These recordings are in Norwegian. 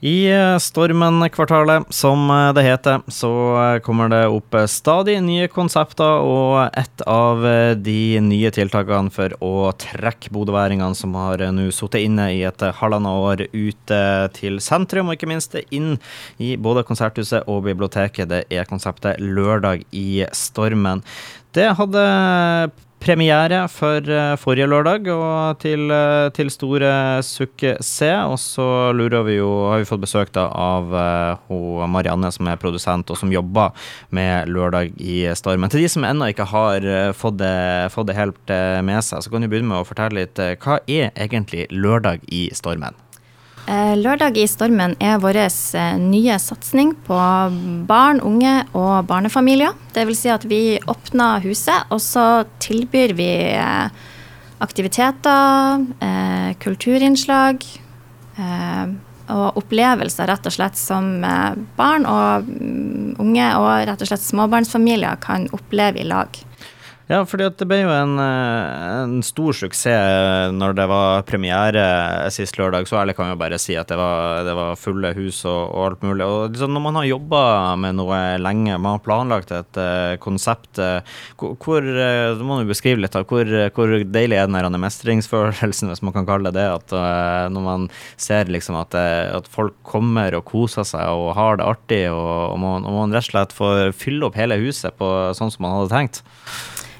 I eh, Stormen-kvartalet, som eh, det heter, så eh, kommer det opp stadig nye konsepter, og et av de nye tiltakene for å trekke bodøværingene som har nå sittet inne i et halvannet år ute til sentrum, og ikke minst inn i både Konserthuset og biblioteket, det er konseptet Lørdag i Stormen. Det hadde premiere for uh, forrige lørdag, og til, uh, til stor suksess. Og så lurer vi jo, har vi fått besøk da av uh, Marianne, som er produsent, og som jobber med Lørdag i stormen. Til de som ennå ikke har fått det, fått det helt med seg, så kan du begynne med å fortelle litt. hva er egentlig Lørdag i stormen? Eh, lørdag i stormen er vår eh, nye satsing på barn, unge og barnefamilier. Dvs. Si at vi åpner huset, og så tilbyr vi eh, aktiviteter, kulturinnslag og opplevelser rett og slett som barn og mm, unge og rett og slett småbarnsfamilier kan oppleve i lag. Ja, fordi det ble jo en, eh, en, stor suksess når det var premiere sist lørdag. Så ærlig kan vi jo bare si at det var, det var fulle hus og, og, alt mulig. Og liksom når man har jobba med noe lenge, man har planlagt et uh, konsept, hvor uh, må du beskrive litt av hvor, hvor, deilig er den mestringsfølelsen, hvis man kan kalle det det, at når man ser liksom at, at, folk kommer og koser seg og har det artig, og, og, man, og man rett og slett får fylle opp hele huset på sånn som man hadde tenkt.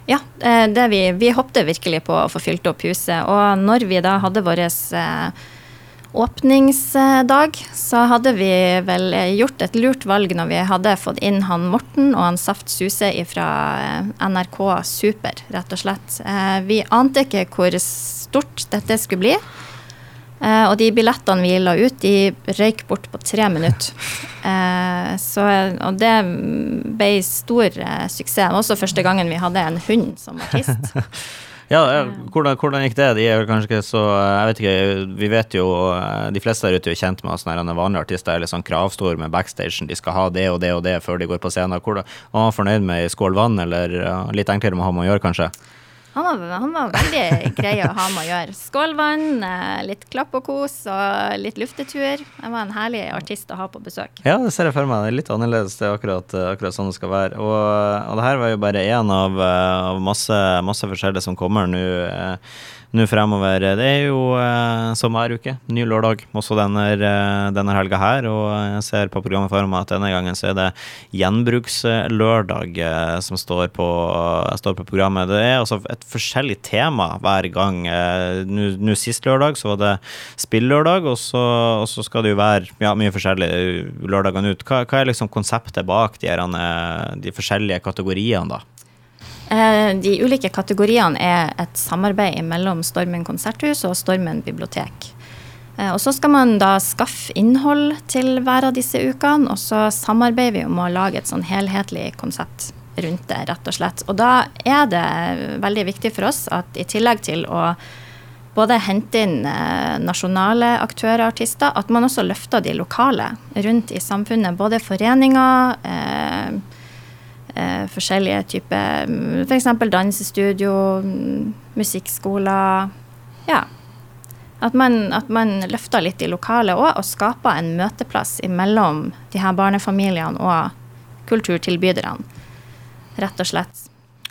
Ja, eh, vi, vi håpte virkelig på å få fylt opp huset. Og når vi da hadde vår eh, åpningsdag, så hadde vi vel gjort et lurt valg når vi hadde fått inn han Morten og han Saft Suse fra eh, NRK Super, rett og slett. Vi ante ikke hvor stort dette skulle bli. Uh, og de billettene vi la ut, de røyk bort på tre minutter. Uh, så, og det ble stor uh, suksess. Også første gangen vi hadde en hund som artist. ja, hvordan, hvordan, gikk det? De er vel kanskje ikke så Jeg vet ikke, vi vet jo De fleste der ute er kjent med sånne vanlige artister er litt sånn kravstore med backstagen. De skal ha det og det og det før de går på scenen. Hvordan, var man fornøyd med ei skål vann, eller litt enklere med å ha med å gjøre, kanskje? Han var, han var, veldig grei å ha med å gjøre. Skålvann, eh, litt klapp og kos og litt luftetur. Han var en herlig artist å ha på besøk. Ja, det ser jeg for meg. Det er litt annerledes. Det er akkurat, akkurat sånn det skal være. Og, og det her var jo bare én av, av masse, masse forskjellige som kommer nå. Eh, nå fremover. Det er jo eh, som hver uke, ny lørdag også denne, eh, denne helga her. Og jeg ser på programmet for meg at denne gangen så er det gjenbrukslørdag eh, som står på, står på, programmet. Det er altså et forskjellig tema hver gang. Eh, nå sist lørdag så var det spillørdag, og og så skal det jo være ja, mye forskjellig lørdagene ut. Hva, hva er liksom konseptet bak de, eh, de forskjellige kategoriene, da? Eh, de ulike kategoriene er et samarbeid mellom Stormen konserthus og Stormen bibliotek. Og Så skal man da skaffe innhold til hver av disse ukene, og så samarbeider vi om å lage et sånn helhetlig konsept rundt det, rett og slett. Og da er det veldig viktig for oss at i tillegg til å både hente inn eh, nasjonale aktører, og artister, at man også løfter de lokale rundt i samfunnet. Både foreninger, eh, eh, forskjellige typer F.eks. For dansestudio, musikkskoler. Ja. At man, at man løfter litt de lokale òg, og skaper en møteplass mellom de her barnefamiliene og kulturtilbyderne. Rett og slett.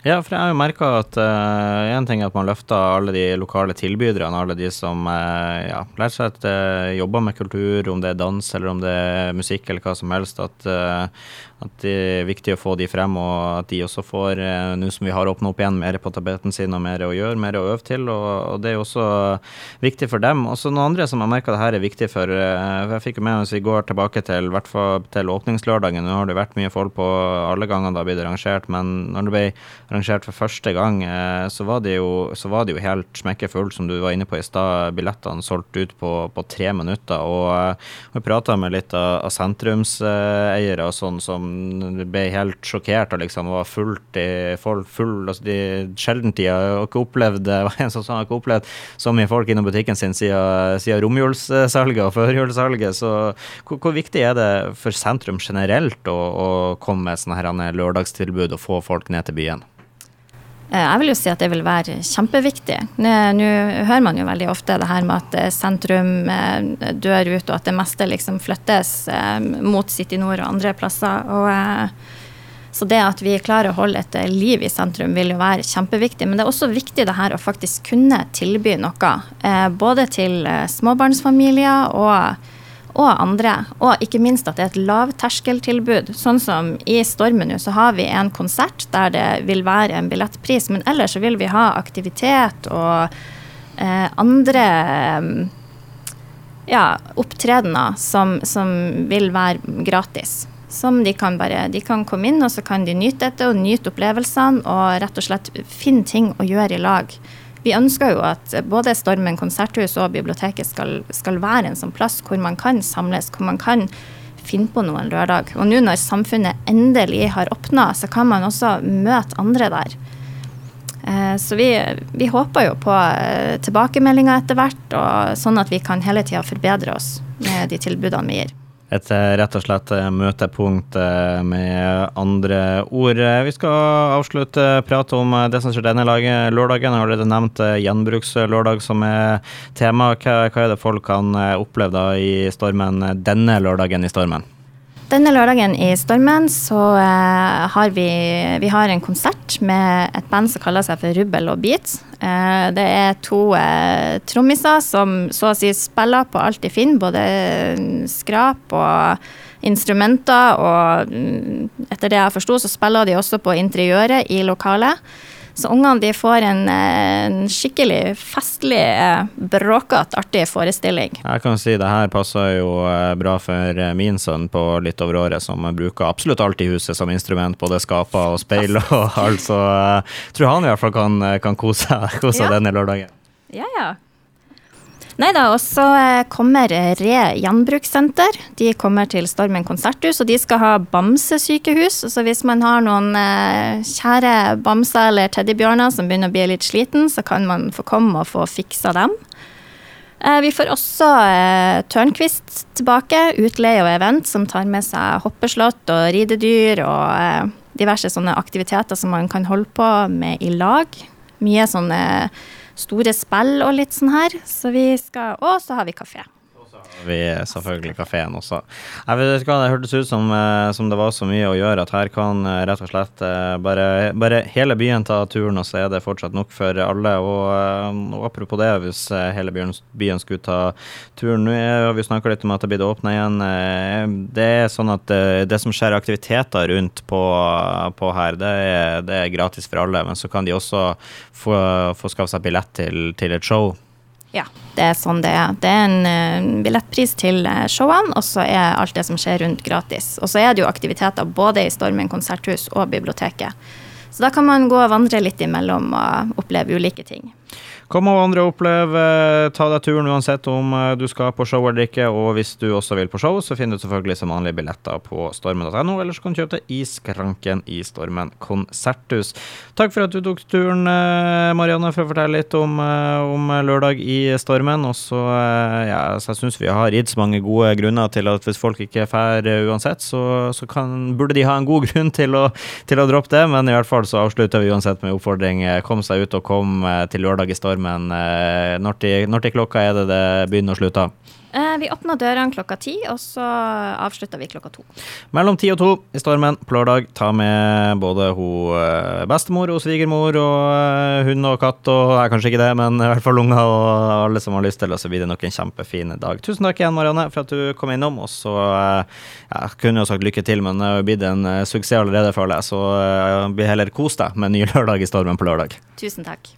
Ja, for jeg har jo merka at én uh, ting er at man løfter alle de lokale tilbyderne, alle de som uh, ja, lærer seg at uh, jobber med kultur, om det er dans eller om det er musikk eller hva som helst. At, at det er viktig å få de frem, og at de også får, eh, nå som vi har åpna opp igjen, mer på tapeten sin og mer å gjøre, mer å øve til. Og, og det er jo også viktig for dem. Også noen andre som har merka det her er viktig for for Jeg fikk jo med hvis vi går tilbake til, hvert til åpningslørdagen. Nå har det vært mye folk på alle gangene det har blitt arrangert, men når det ble arrangert for første gang, eh, så var det jo, var det jo helt smekkefullt, som du var inne på i stad. Billettene solgt ut på, på tre minutter. Og vi prata med litt av, av sentrumseiere og sånn som ble helt sjokkert og liksom var fullt i full, full altså de Sjelden tid har ikke opplevd en som har ikke opplevd så mye folk innom butikken sin siden, siden romjulssalget og førjulssalget. Så hvor, hvor, viktig er det for sentrum generelt å, å komme med sånne her lørdagstilbud og få folk ned til byen? Jeg vil jo si at det vil være kjempeviktig. Nå hører man jo veldig ofte det her med at sentrum dør ut, og at det meste liksom flyttes mot City Nord og andre plasser. Og så det at vi klarer å holde et eh, liv i sentrum, vil jo være kjempeviktig. Men det er også viktig det her å faktisk kunne tilby noe. Eh, både til eh, småbarnsfamilier og, og, andre. Og ikke minst at det er et lavterskeltilbud. Sånn som i Stormen så har vi en konsert der det vil være en billettpris. Men ellers så vil vi ha aktivitet og eh, andre ja, opptredener som, som vil være gratis som de kan bare De kan komme inn, og så kan de nyte dette og nyte opplevelsene og rett og slett finne ting å gjøre i lag. Vi ønsker jo at både Stormen konserthus og biblioteket skal, skal være en sånn plass hvor man kan samles, hvor man kan finne på noe en lørdag. Og nå når samfunnet endelig har åpna, så kan man også møte andre der. Eh, så vi, vi håper jo på eh, tilbakemeldinger etter hvert, og sånn at vi kan hele tida forbedre oss med de tilbudene vi gir et eh, rett og slett eh, møtepunkt eh, med andre ord. Vi skal avslutte prate om det som skjer denne lørdagen. Jeg har allerede nevnt gjenbrukslørdag som er tema. Hva, hva er det folk kan oppleve da i stormen denne lørdagen i stormen? Denne lørdagen i Stormen så uh, har vi, vi har en konsert med et band som kaller seg for Rubbel og Beat. Uh, det er to uh, trommiser som så å si spiller på alt de finner, både skrap og instrumenter. Og mm, etter det jeg forsto, så spiller de også på interiøret i lokalet. Så ungene de får en, en skikkelig festlig, eh, bråkete, artig forestilling. Jeg kan si det her passer jo eh, bra for eh, min sønn på litt over året, som bruker absolutt alt i huset som instrument, både skaper og speil og alt, så jeg tror han i hvert fall kan, kan kose seg ja. denne lørdagen. Ja, ja. Nei da, og så eh, kommer Re gjenbrukssenter. De kommer til Stormen konserthus, og de skal ha bamsesykehus. Så hvis man har noen eh, kjære bamser eller teddybjørner som begynner å bli litt sliten, så kan man få komme og få fiksa dem. Eh, vi får også Tørnquist tilbake, utleie og event, som tar med seg hoppeslott og ridedyr og diverse sånne aktiviteter som man kan holde på med i lag. Mye sånne store spill og litt sånn her. Så vi skal Og så har vi kafé vi selvfølgelig kafeen også. Jeg vet ikke hva, Det hørtes ut som, eh, som, det var så mye å gjøre at her kan eh, rett og slett eh, bare, bare hele byen ta turen, og så er det fortsatt nok for alle. Og, og apropos det, hvis hele byen, byen skulle ta turen Nå har vi snakka litt om at det blir åpna igjen. Det er sånn at det, det som skjer aktiviteter rundt på, på her, det er, det er, gratis for alle. Men så kan de også få, få skaffe seg billett til, til et show ja, det er sånn det er. Det er en uh, billettpris til uh, showene, og så er alt det som skjer rundt, gratis. Og så er det jo aktiviteter både i Stormen konserthus og biblioteket. Så da kan man gå og vandre litt imellom og oppleve ulike ting. Kom og vandre og opplev. Ta deg turen uansett om eh, du skal på show eller ikke. Og hvis du også vil på show, så finner du selvfølgelig som vanlig billetter på stormen.no, eller så kan du kjøpe det i skranken i Stormen konserthus. Takk for at du tok turen, eh, Marianne, for å fortelle litt om, eh, om lørdag i Stormen. Og så, ja, så jeg syns vi har gitt så mange gode grunner til at hvis folk ikke drar uansett, så, så kan, burde de ha en god grunn til å, til å droppe det. Men i hvert fall så avslutter vi uansett med oppfordring. Kom seg ut og kom til lørdag i Stormen men eh, når, til, når til klokka er det det begynner å slutte? Eh, vi åpner dørene klokka ti, og så avslutter vi klokka to. Mellom ti og to i stormen på lørdag. Ta med både ho, eh, bestemor og svigermor og hund og katt og Nei, kanskje ikke det, men i hvert fall unger og alle som har lyst til, og så blir det nok en kjempefin dag. Tusen takk igjen, Marianne, for at du kom innom. Og så ja, kunne jo sagt lykke til, men det har blitt en suksess allerede, føler jeg. Så blir heller kos deg med ny lørdag i stormen på lørdag. Tusen takk.